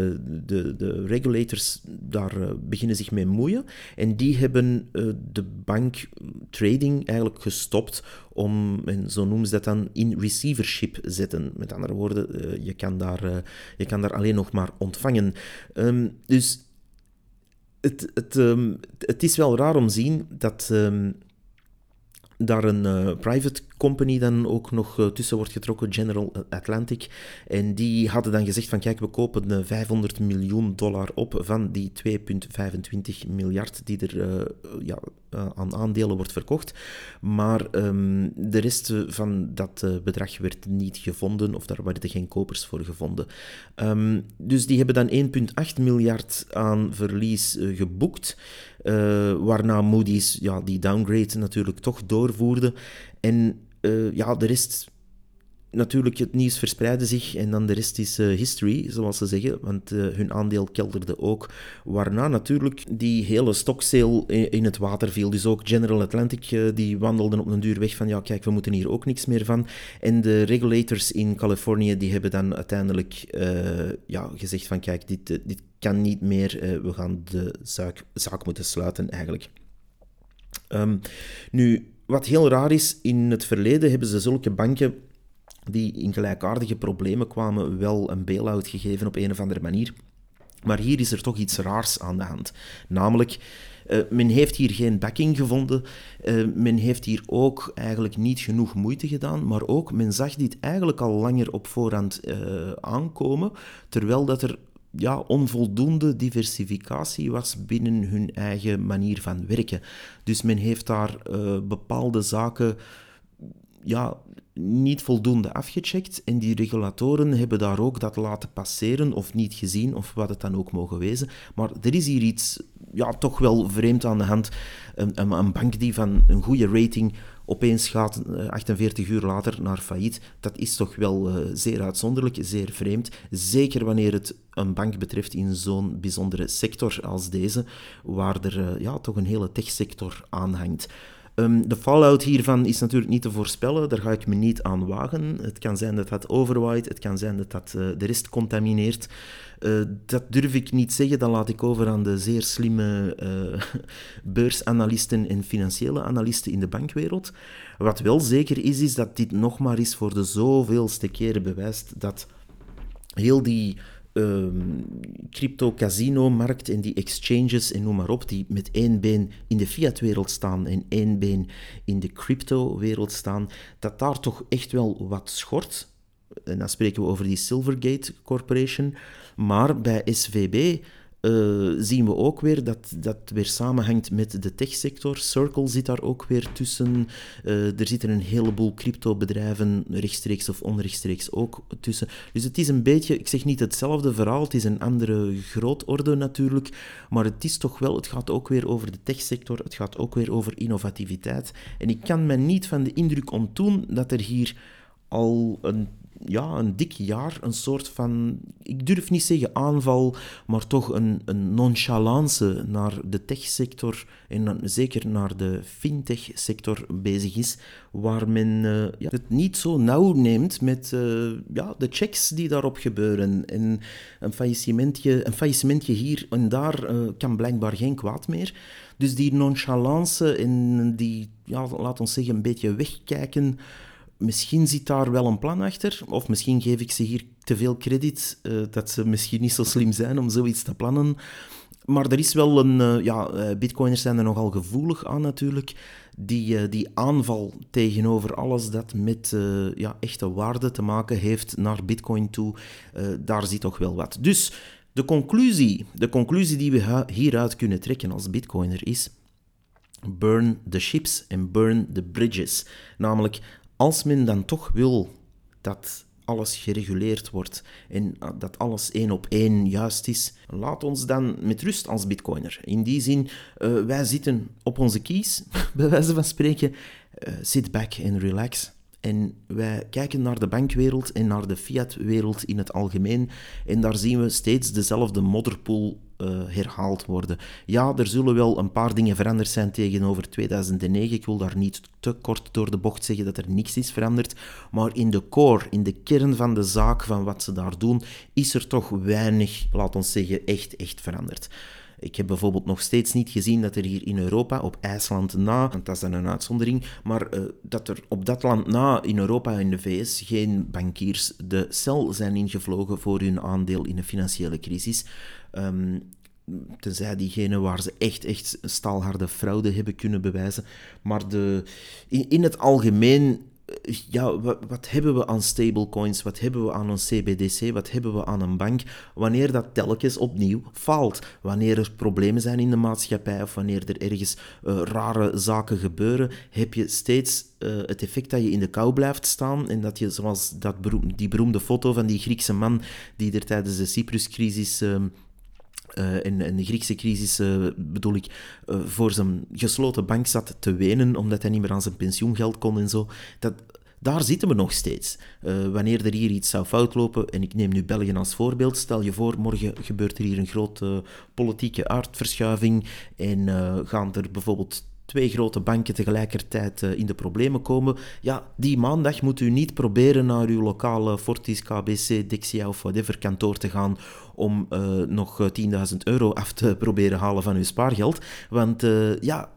Speaker 1: de, de regulators daar uh, beginnen zich mee moeien. En die hebben de bank trading eigenlijk gestopt om, en zo noemen ze dat dan, in receivership zetten. Met andere woorden, je, kan daar, je kan daar alleen nog maar ontvangen. Um, dus het, het, um, het is wel raar om te zien dat um, daar een uh, private company dan ook nog uh, tussen wordt getrokken, General Atlantic. En die hadden dan gezegd van kijk, we kopen uh, 500 miljoen dollar op van die 2,25 miljard die er uh, ja, aan aandelen wordt verkocht. Maar um, de rest van dat bedrag werd niet gevonden of daar werden geen kopers voor gevonden. Um, dus die hebben dan 1,8 miljard aan verlies geboekt. waarna Moody's ja, die downgrade natuurlijk toch doorvoerde. En uh, ja, de rest natuurlijk, het nieuws verspreidde zich en dan de rest is uh, history, zoals ze zeggen, want uh, hun aandeel kelderde ook. Waarna natuurlijk die hele stoksale in, in, het water viel. Dus ook General Atlantic, die wandelden op een duur weg van ja, kijk, we moeten hier ook niks meer van. En de regulators in Californië, die hebben dan uiteindelijk ja, gezegd van kijk, dit, dit kan niet meer, we gaan de zaak, zaak moeten sluiten eigenlijk. Um, nu, wat heel raar is, in het verleden hebben ze zulke banken die in gelijkaardige problemen kwamen wel een bail-out gegeven op een of andere manier. Maar hier is er toch iets raars aan de hand. Namelijk, uh, men heeft hier geen backing gevonden. Uh, men heeft hier ook eigenlijk niet genoeg moeite gedaan. Maar ook, men zag dit eigenlijk al langer op voorhand uh, aankomen. Terwijl dat er ja, onvoldoende diversificatie was binnen hun eigen manier van werken. Dus men heeft daar uh, bepaalde zaken ja, niet voldoende afgecheckt en die regulatoren hebben daar ook dat laten passeren of niet gezien of wat het dan ook mogen wezen. Maar er is hier iets ja, toch wel vreemd aan de hand. Een, een bank die van een goede rating opeens gaat 48 eh, uur later naar failliet. Dat is toch wel uh, zeer uitzonderlijk, zeer vreemd. Zeker wanneer het een bank betreft in zo'n bijzondere sector als deze, waar er uh, ja, toch een hele techsector aan hangt. Um, de fallout hiervan is natuurlijk niet te voorspellen, daar ga ik me niet aan wagen. Het kan zijn dat dat overwaait, het kan zijn dat dat uh, de rest contamineert. Uh, dat durf ik niet zeggen, dat laat ik over aan de zeer slimme *laughs* uh, beursanalisten en financiële analisten in de bankwereld. Wat wel zeker is, is dat dit nog maar eens voor de zoveelste keren bewijst dat heel die um, crypto-casino-markt en die exchanges en noem maar op, die met één been in de fiat-wereld staan en één been in de crypto-wereld staan, dat daar toch echt wel wat schort. En dan spreken we over die Silvergate Corporation. Maar bij SVB uh, zien we ook weer dat dat weer samenhangt met de techsector. Circle zit daar ook weer tussen. Uh, er zitten een heleboel cryptobedrijven, rechtstreeks of onrechtstreeks ook tussen. Dus het is een beetje, ik zeg niet hetzelfde verhaal, het is een andere grootorde natuurlijk, maar het is toch wel, het gaat ook weer over de techsector, het gaat ook weer over innovativiteit. En ik kan me niet van de indruk ontdoen dat er hier al een ja, een dik jaar een soort van, ik durf niet zeggen aanval, maar toch een, een nonchalance naar de techsector en zeker naar de fintech-sector bezig is, waar men uh, ja, het niet zo nauw neemt met uh, ja, de checks die daarop gebeuren. En een faillissementje, een faillissementje hier en daar uh, kan blijkbaar geen kwaad meer. Dus die nonchalance en die, ja, laat ons zeggen, een beetje wegkijken misschien zit daar wel een plan achter, of misschien geef ik ze hier te veel credit, uh, dat ze misschien niet zo slim zijn om zoiets te plannen. maar er is wel een... Uh, ja, bitcoiners zijn er nogal gevoelig aan natuurlijk. Die, die aanval tegenover alles dat met ja, echte waarde te maken heeft naar bitcoin toe, daar zit toch wel wat. Dus de conclusie, de conclusie die we hieruit kunnen trekken als bitcoiner is burn the ships en burn the bridges. Namelijk, als men dan toch wil dat alles gereguleerd wordt en dat alles één op één juist is, laat ons dan met rust als bitcoiner. In die zin, uh, wij zitten op onze kies, *laughs* bij wijze van spreken. Uh, sit back and relax. En wij kijken naar de bankwereld en naar de fiatwereld in het algemeen. En daar zien we steeds dezelfde modderpoel uh, herhaald worden. Ja, er zullen wel een paar dingen veranderd zijn tegenover 2009. Ik wil daar niet te kort door de bocht zeggen dat er niks is veranderd. Maar in de core, in de kern van de zaak, van wat ze daar doen, is er toch weinig, laat ons zeggen, echt, echt veranderd. Ik heb bijvoorbeeld nog steeds niet gezien dat er hier in Europa, op IJsland na, want dat is dan een uitzondering, maar uh, dat er op dat land na, in Europa en de VS, geen bankiers de cel zijn ingevlogen voor hun aandeel in een financiële crisis. Um, tenzij diegene waar ze echt, echt staalharde fraude hebben kunnen bewijzen. Maar de, in het algemeen ja, wat, hebben we aan stablecoins? Wat hebben we aan een CBDC? Wat hebben we aan een bank? Wanneer dat telkens opnieuw faalt. Wanneer er problemen zijn in de maatschappij of wanneer er ergens uh, rare zaken gebeuren, heb je steeds uh, het effect dat je in de kou blijft staan en dat je, zoals dat beroem, die beroemde foto van die Griekse man die er tijdens de Cypruscrisis... Uh, uh, in, in, de Griekse crisis uh, bedoel ik, uh, voor zijn gesloten bank zat te wenen omdat hij niet meer aan zijn pensioengeld kon en zo. Dat, daar zitten we nog steeds. wanneer er hier iets zou foutlopen, en ik neem nu België als voorbeeld, stel je voor, morgen gebeurt er hier een grote politieke aardverschuiving en gaan er bijvoorbeeld twee grote banken tegelijkertijd in de problemen komen, ja, die maandag moet u niet proberen naar uw lokale Fortis, KBC, Dexia of whatever kantoor te gaan om uh, nog 10.000 eh, euro af te *laughs* proberen halen van uw spaargeld. Want ja,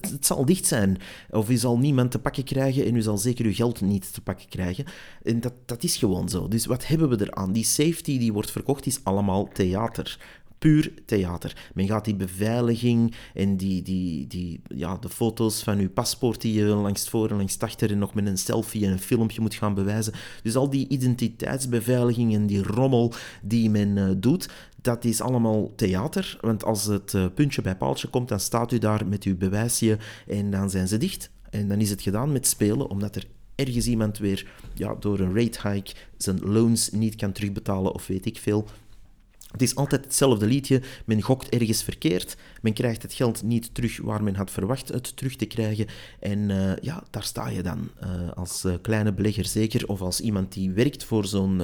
Speaker 1: het zal dicht zijn. Of u zal niemand te pakken krijgen en u zal zeker uw geld niet te pakken krijgen. En dat, dat is gewoon zo. Dus wat hebben we eraan? Die safety die wordt verkocht is allemaal theater puur theater. Men gaat die beveiliging en die, die, die, ja, de foto's van uw paspoort die je langs voor en langs achter en nog met een selfie en een filmpje moet gaan bewijzen. Dus al die identiteitsbeveiliging en die rommel die men uh, doet, dat is allemaal theater. Want als het uh, puntje bij paaltje komt, dan staat u daar met uw bewijsje en dan zijn ze dicht. En dan is het gedaan met spelen, omdat er ergens iemand weer ja, door een rate hike zijn loans niet kan terugbetalen of weet ik veel. Het is altijd hetzelfde liedje. Men gokt ergens verkeerd. Men krijgt het geld niet terug waar men had verwacht het terug te krijgen. En uh, ja, daar sta je dan uh, als uh, kleine belegger zeker. Of als iemand die werkt voor zo'n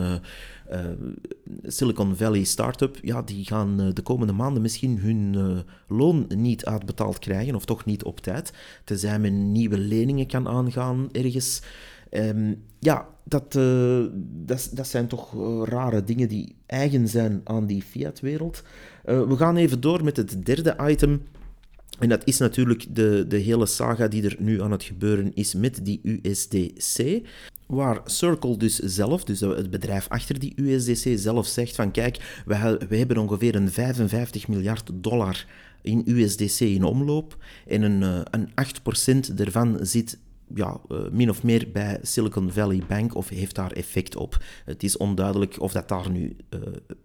Speaker 1: Silicon Valley startup. Ja, die gaan de komende maanden misschien hun loon niet uitbetaald krijgen. Of toch niet op tijd. Tenzij men nieuwe leningen kan aangaan ergens. Um, ja, dat, uh, dat, dat, zijn toch uh, rare dingen die eigen zijn aan die fiat-wereld. Uh, we gaan even door met het derde item. En dat is natuurlijk de, de hele saga die er nu aan het gebeuren is met die USDC. Waar Circle dus zelf, dus het bedrijf achter die USDC zelf zegt van kijk, we, we hebben ongeveer een 55 miljard dollar in USDC in omloop. En een, een 8% daarvan zit ja, uh, min of meer bij Silicon Valley Bank of heeft daar effect op. Het is onduidelijk of dat daar nu uh,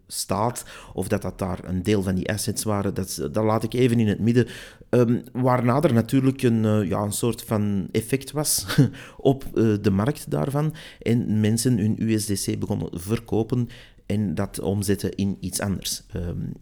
Speaker 1: staat of dat dat daar een deel van die assets waren. Dat, dat laat ik even in het midden. Um, waarna er natuurlijk een, uh, ja, een soort van effect was *laughs* op de markt daarvan en mensen hun USDC begonnen verkopen en dat omzetten in iets anders. Um,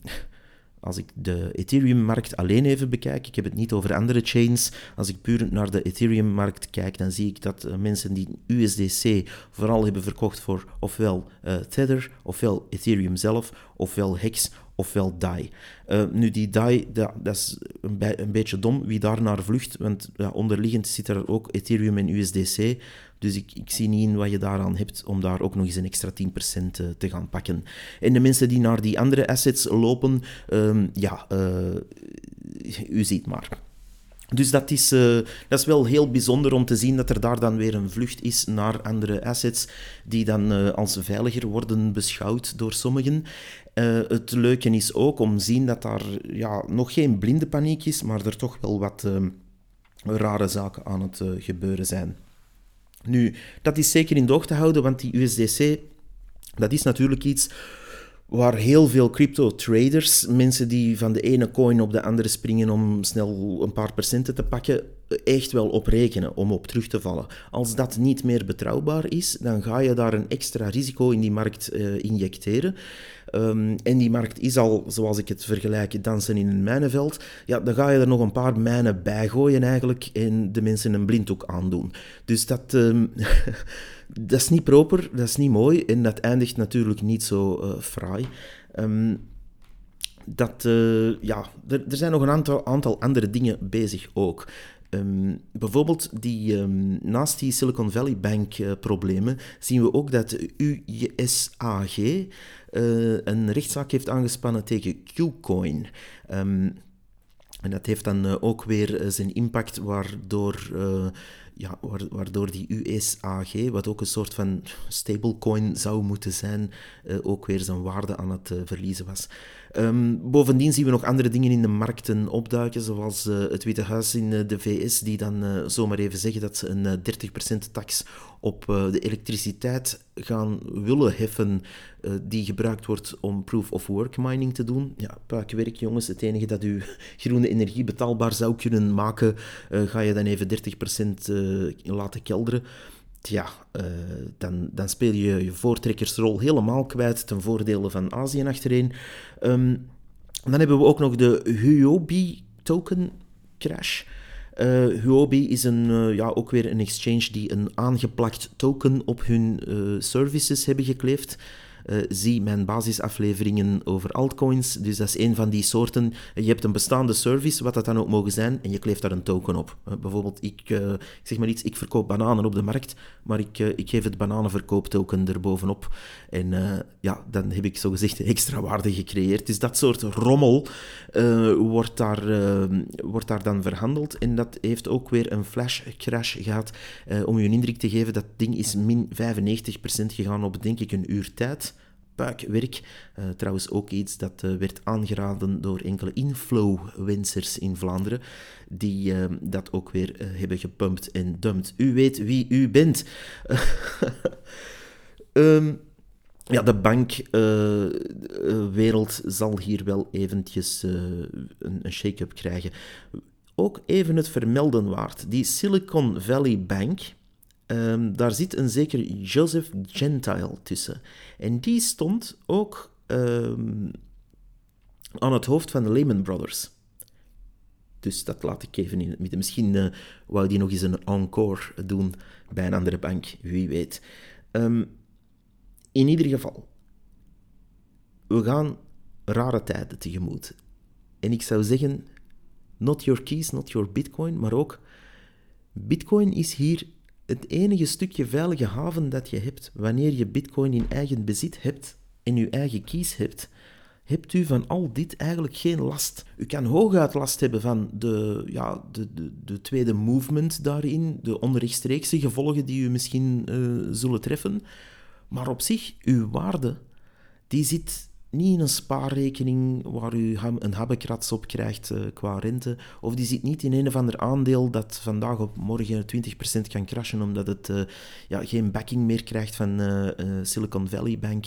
Speaker 1: als ik de Ethereum-markt alleen even bekijk, ik heb het niet over andere chains, als ik puur naar de Ethereum-markt kijk, dan zie ik dat eh, mensen die USDC vooral hebben verkocht voor ofwel uh, Tether, ofwel Ethereum zelf, ofwel Hex, ofwel DAI. Uh, nu, die DAI, dat, is een, een, beetje dom wie daar naar vlucht, want ja, onderliggend zit er ook Ethereum en USDC. Dus ik, ik zie niet in wat je daaraan hebt om daar ook nog eens een extra 10% eh, te gaan pakken. En de mensen die naar die andere assets lopen, um, ja, uh, u ziet maar. Dus dat is, uh, dat is wel heel bijzonder om te zien dat er daar dan weer een vlucht is naar andere assets die dan als veiliger worden beschouwd door sommigen. Het leuke is ook om te zien dat daar ja, nog geen blinde paniek is, maar er toch wel wat rare zaken aan het gebeuren zijn. Nu, dat is zeker in de oog te houden, want die USDC, dat is natuurlijk iets waar heel veel crypto-traders, mensen die van de ene coin op de andere springen om snel een paar procenten te pakken, echt wel op rekenen om op terug te vallen. Als dat niet meer betrouwbaar is, dan ga je daar een extra risico in die markt uh, injecteren. Um, en die markt is al, zoals ik het vergelijk, dansen in een mijnenveld. Ja, dan ga je er nog een paar mijnen bij gooien eigenlijk en de mensen een blinddoek aandoen. Dus dat, um, *laughs* dat is niet proper, dat is niet mooi en dat eindigt natuurlijk niet zo uh, fraai. Um, dat, uh, ja, er, er, zijn nog een aantal, andere dingen bezig ook. Um, bijvoorbeeld die, um, naast die Silicon Valley Bank uh, problemen zien we ook dat USAG uh, een rechtszaak heeft aangespannen tegen Qcoin. Um, en dat heeft dan ook weer zijn impact waardoor ja, waardoor die USAG, wat ook een soort van stablecoin zou moeten zijn, uh, ook weer zijn waarde aan het uh, verliezen was. Um, bovendien zien we nog andere dingen in de markten opduiken, zoals uh, het Witte Huis in de VS, die dan zomaar even zeggen dat ze een 30% tax op de elektriciteit gaan willen heffen die gebruikt wordt om proof-of-work mining te doen. Ja, puikwerk jongens, het enige dat u *laughs* groene energie betaalbaar zou kunnen maken, ga je dan even 30% uh, laten kelderen, ja, uh, dan, dan speel je je voortrekkersrol helemaal kwijt ten voordele van Azië achtereen. Um, dan hebben we ook nog de Huobi token crash. Uh, Huobi is een, uh, ja, ook weer een exchange die een aangeplakt token op hun services hebben gekleefd. Uh, zie mijn basisafleveringen over altcoins. Dus dat is een van die soorten. Je hebt een bestaande service, wat dat dan ook mogen zijn, en je kleeft daar een token op. Uh, bijvoorbeeld, ik, uh, ik, zeg maar iets, ik verkoop bananen op de markt, maar ik, ik geef het bananenverkooptoken erbovenop. En ja, dan heb ik zogezegd extra waarde gecreëerd. Dus dat soort rommel wordt, daar, wordt daar dan verhandeld. En dat heeft ook weer een flash crash gehad. om je een indruk te geven, dat ding is min 95% gegaan op denk ik een uur tijd puikwerk. Uh, trouwens ook iets dat uh, werd aangeraden door enkele inflow-wensers in Vlaanderen, die uh, dat ook weer hebben gepumpt en dumpt. U weet wie u bent. um, *laughs* ja, de bankwereld zal hier wel eventjes een, een shake-up krijgen. Ook even het vermelden waard. Die Silicon Valley Bank, Um, daar zit een zeker Joseph Gentile tussen. En die stond ook um, aan het hoofd van de Lehman Brothers. Dus dat laat ik even in het midden. Misschien uh, wou die nog eens een encore doen bij een andere bank, wie weet. Um, in ieder geval, we gaan rare tijden tegemoet. En ik zou zeggen, not your keys, not your bitcoin, maar ook bitcoin is hier het enige stukje veilige haven dat je hebt wanneer je Bitcoin in eigen bezit hebt en je eigen kies hebt, hebt u van al dit eigenlijk geen last. U kan hooguit last hebben van de, ja, de, de, de tweede movement daarin, de onrechtstreekse gevolgen die u misschien uh, zullen treffen. Maar op zich, uw waarde, die zit niet in een spaarrekening waar u een habbekrats op krijgt uh, qua rente. Of die zit niet in een of ander aandeel dat vandaag op morgen 20% kan crashen omdat het uh, ja, geen backing meer krijgt van uh, Silicon Valley Bank.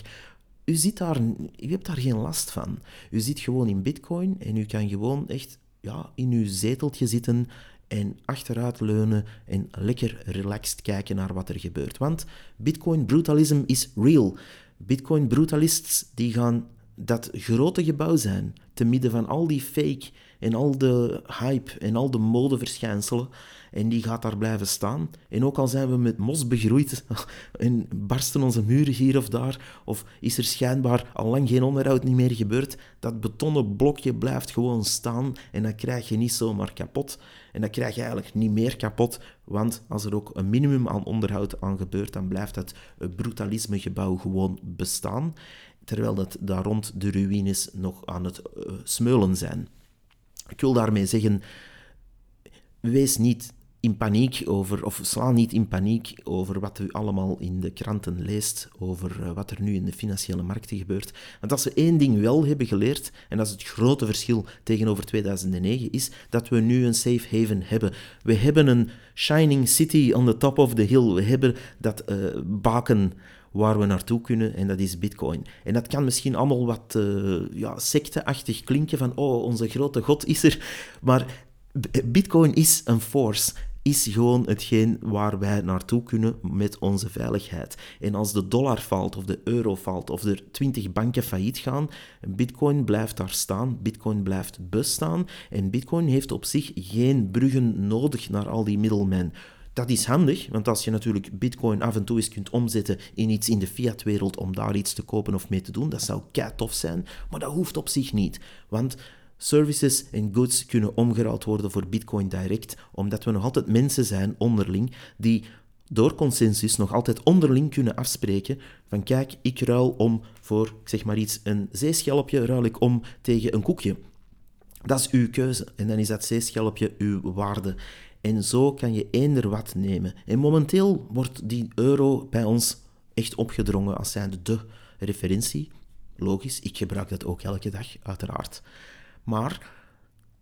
Speaker 1: U, zit daar, u hebt daar geen last van. U zit gewoon in bitcoin en u kan gewoon echt ja, in uw zeteltje zitten en achteruit leunen en lekker relaxed kijken naar wat er gebeurt. Want bitcoin brutalism is real. Bitcoin brutalists die gaan dat grote gebouw zijn, te midden van al die fake en al de hype en al de modeverschijnselen. En die gaat daar blijven staan. En ook al zijn we met mos begroeid *laughs* en barsten onze muren hier of daar, of is er schijnbaar al lang geen onderhoud niet meer gebeurd, dat betonnen blokje blijft gewoon staan en dat krijg je niet zomaar kapot. En dat krijg je eigenlijk niet meer kapot, want als er ook een minimum aan onderhoud aan gebeurt, dan blijft dat brutalisme gebouw gewoon bestaan terwijl dat daar rond de ruïnes nog aan het uh, smeulen zijn. Ik wil daarmee zeggen, wees niet in paniek over, of sla niet in paniek over wat u allemaal in de kranten leest, over eh, wat er nu in de financiële markten gebeurt. Want als we één ding wel hebben geleerd, en dat is het grote verschil tegenover 2009, is dat we nu een safe haven hebben. We hebben een shining city on the top of the hill. We hebben dat uh, baken waar we naartoe kunnen en dat is Bitcoin. En dat kan misschien allemaal wat uh, ja, secteachtig klinken van oh, onze grote god is er, maar Bitcoin is een force is gewoon hetgeen waar wij naartoe kunnen met onze veiligheid. En als de dollar valt of de euro valt of er 20 banken failliet gaan, Bitcoin blijft daar staan, Bitcoin blijft bestaan en Bitcoin heeft op zich geen bruggen nodig naar al die middelmen. Dat is handig, want als je natuurlijk Bitcoin af en toe eens kunt omzetten in iets in de fiatwereld om daar iets te kopen of mee te doen, dat zou kei tof zijn, maar dat hoeft op zich niet. Want Services en goods kunnen omgeruild worden voor Bitcoin Direct, omdat we nog altijd mensen zijn onderling die door consensus nog altijd onderling kunnen afspreken van kijk, ik ruil om voor, zeg maar iets, een zeeschelpje ruil ik om tegen een koekje. Dat is uw keuze en dan is dat zeeschelpje uw waarde. En zo kan je eender wat nemen. En momenteel wordt die euro bij ons echt opgedrongen als zijnde de referentie. Logisch, ik gebruik dat ook elke dag, uiteraard. Maar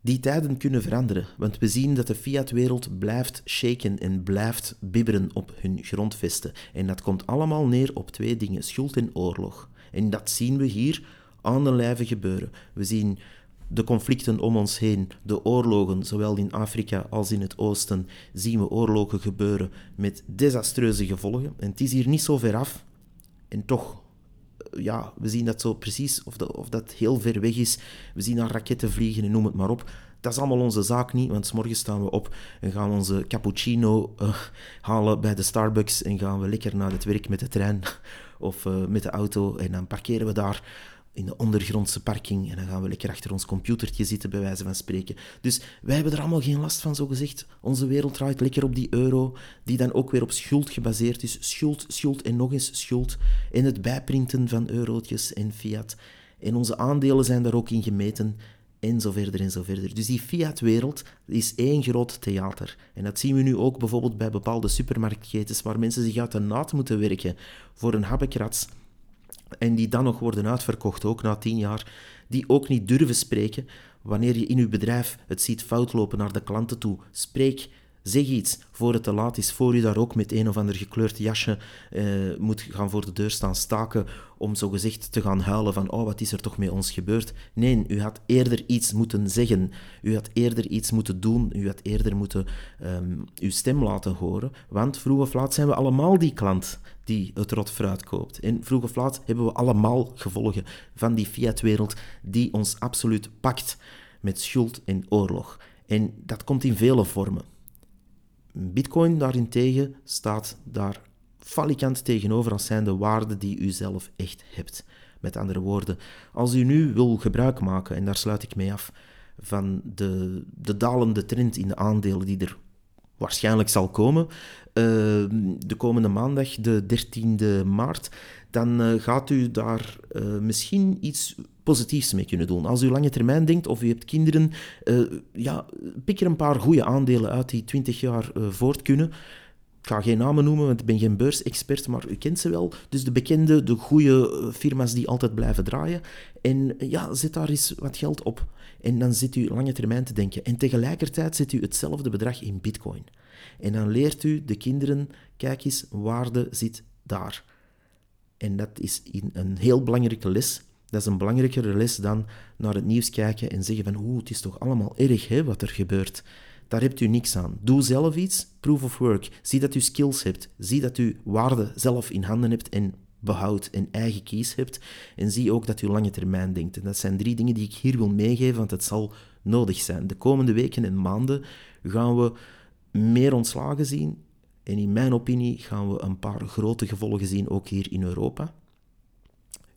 Speaker 1: die tijden kunnen veranderen, want we zien dat de fiatwereld blijft shaken en blijft bibberen op hun grondvesten. En dat komt allemaal neer op twee dingen: schuld en oorlog. En dat zien we hier aan de lijve gebeuren. We zien de conflicten om ons heen, de oorlogen, zowel in Afrika als in het oosten, zien we oorlogen gebeuren met desastreuze gevolgen. En het is hier niet zo ver af. En toch ja, we zien dat zo precies, of dat, heel ver weg is. We zien daar raketten vliegen en noem het maar op. Dat is allemaal onze zaak niet, want morgen staan we op en gaan onze cappuccino uh, halen bij de Starbucks en gaan we lekker naar het werk met de trein *laughs* of uh, met de auto en dan parkeren we daar in de ondergrondse parking en dan gaan we lekker achter ons computertje zitten, bij wijze van spreken. Dus wij hebben er allemaal geen last van, zo gezegd. Onze wereld draait lekker op die euro, die dan ook weer op schuld gebaseerd is. Schuld, schuld en nog eens schuld. En het bijprinten van eurotjes en fiat. En onze aandelen zijn daar ook in gemeten. En zo verder en zo verder. Dus die fiat-wereld is één groot theater. En dat zien we nu ook bijvoorbeeld bij bepaalde supermarktketens, waar mensen zich uit de naad moeten werken voor een habbekrats en die dan nog worden uitverkocht, ook na tien jaar, die ook niet durven spreken wanneer je in je bedrijf het ziet foutlopen naar de klanten toe. Spreek, zeg iets voor het te laat is, voor je daar ook met een of ander gekleurd jasje eh, moet gaan voor de deur staan staken om zogezegd te gaan huilen van oh, wat is er toch met ons gebeurd? Nee, u had eerder iets moeten zeggen. U had eerder iets moeten doen. U had eerder moeten um, uw stem laten horen. Want vroeg of laat zijn we allemaal die klant die het rot fruit koopt. En vroeg of laat hebben we allemaal gevolgen van die fiatwereld die ons absoluut pakt met schuld en oorlog. En dat komt in vele vormen. Bitcoin daarentegen staat daar falikant tegenover als zijn de waarden die u zelf echt hebt. Met andere woorden, als u nu wil gebruik maken, en daar sluit ik mee af, van de, de dalende trend in de aandelen die er waarschijnlijk zal komen, de komende maandag, de 13e maart, dan uh, gaat u daar uh, misschien iets positiefs mee kunnen doen. Als u lange termijn denkt of u hebt kinderen, ja, pik er een paar goede aandelen uit die 20 jaar voort kunnen. Ik ga geen namen noemen, want ik ben geen beursexpert, maar u kent ze wel. Dus de bekende, de goede firma's die altijd blijven draaien. En ja, zet daar eens wat geld op. En dan zit u lange termijn te denken. En tegelijkertijd zet u hetzelfde bedrag in bitcoin. En dan leert u de kinderen, kijk eens, waarde zit daar. En dat is een heel belangrijke les. Dat is een belangrijkere les dan naar het nieuws kijken en zeggen van oeh, het is toch allemaal erg hè, wat er gebeurt. Daar hebt u niks aan. Doe zelf iets, proof of work. Zie dat u skills hebt. Zie dat u waarde zelf in handen hebt en behoud en eigen kies hebt. En zie ook dat u lange termijn denkt. En dat zijn drie dingen die ik hier wil meegeven, want het zal nodig zijn. De komende weken en maanden gaan we meer ontslagen zien. En in mijn opinie gaan we een paar grote gevolgen zien, ook hier in Europa.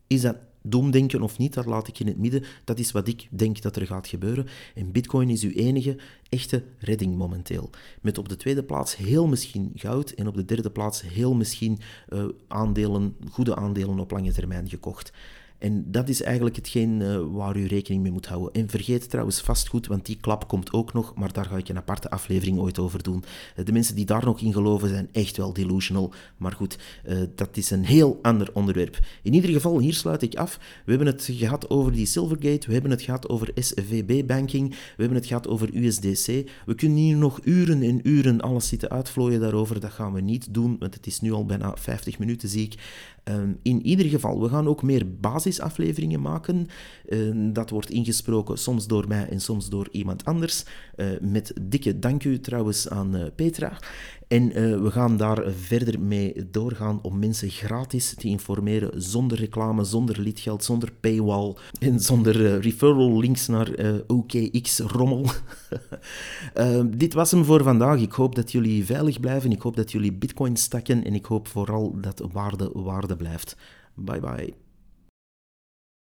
Speaker 1: Is dat doemdenken of niet, dat laat ik in het midden. Dat is wat ik denk dat er gaat gebeuren. En Bitcoin is uw enige echte redding momenteel. Met op de tweede plaats heel misschien goud en op de derde plaats heel misschien uh, aandelen, goede aandelen op lange termijn gekocht. En dat is eigenlijk hetgeen uh, waar u rekening mee moet houden. En vergeet trouwens vastgoed, want die klap komt ook nog, maar daar ga ik een aparte aflevering ooit over doen. Uh, de mensen die daar nog in geloven zijn echt wel delusional, maar goed, uh, dat is een heel ander onderwerp. In ieder geval, hier sluit ik af. We hebben het gehad over die Silvergate, we hebben het gehad over SVB-banking, we hebben het gehad over USDC. We kunnen hier nog uren en uren alles zitten uitvlooien daarover, dat gaan we niet doen, want het is nu al bijna 50 minuten, zie ik. Um, in ieder geval, we gaan ook meer basisafleveringen maken. Uh, dat wordt ingesproken soms door mij en soms door iemand anders. Uh, met dikke dank u trouwens aan uh, Petra. En uh, we gaan daar verder mee doorgaan om mensen gratis te informeren, zonder reclame, zonder lidgeld, zonder paywall en zonder uh, referral links naar uh, OKX-rommel. *laughs* dit was hem voor vandaag. Ik hoop dat jullie veilig blijven. Ik hoop dat jullie bitcoin stakken en ik hoop vooral dat waarde waarde blijft. Bye bye.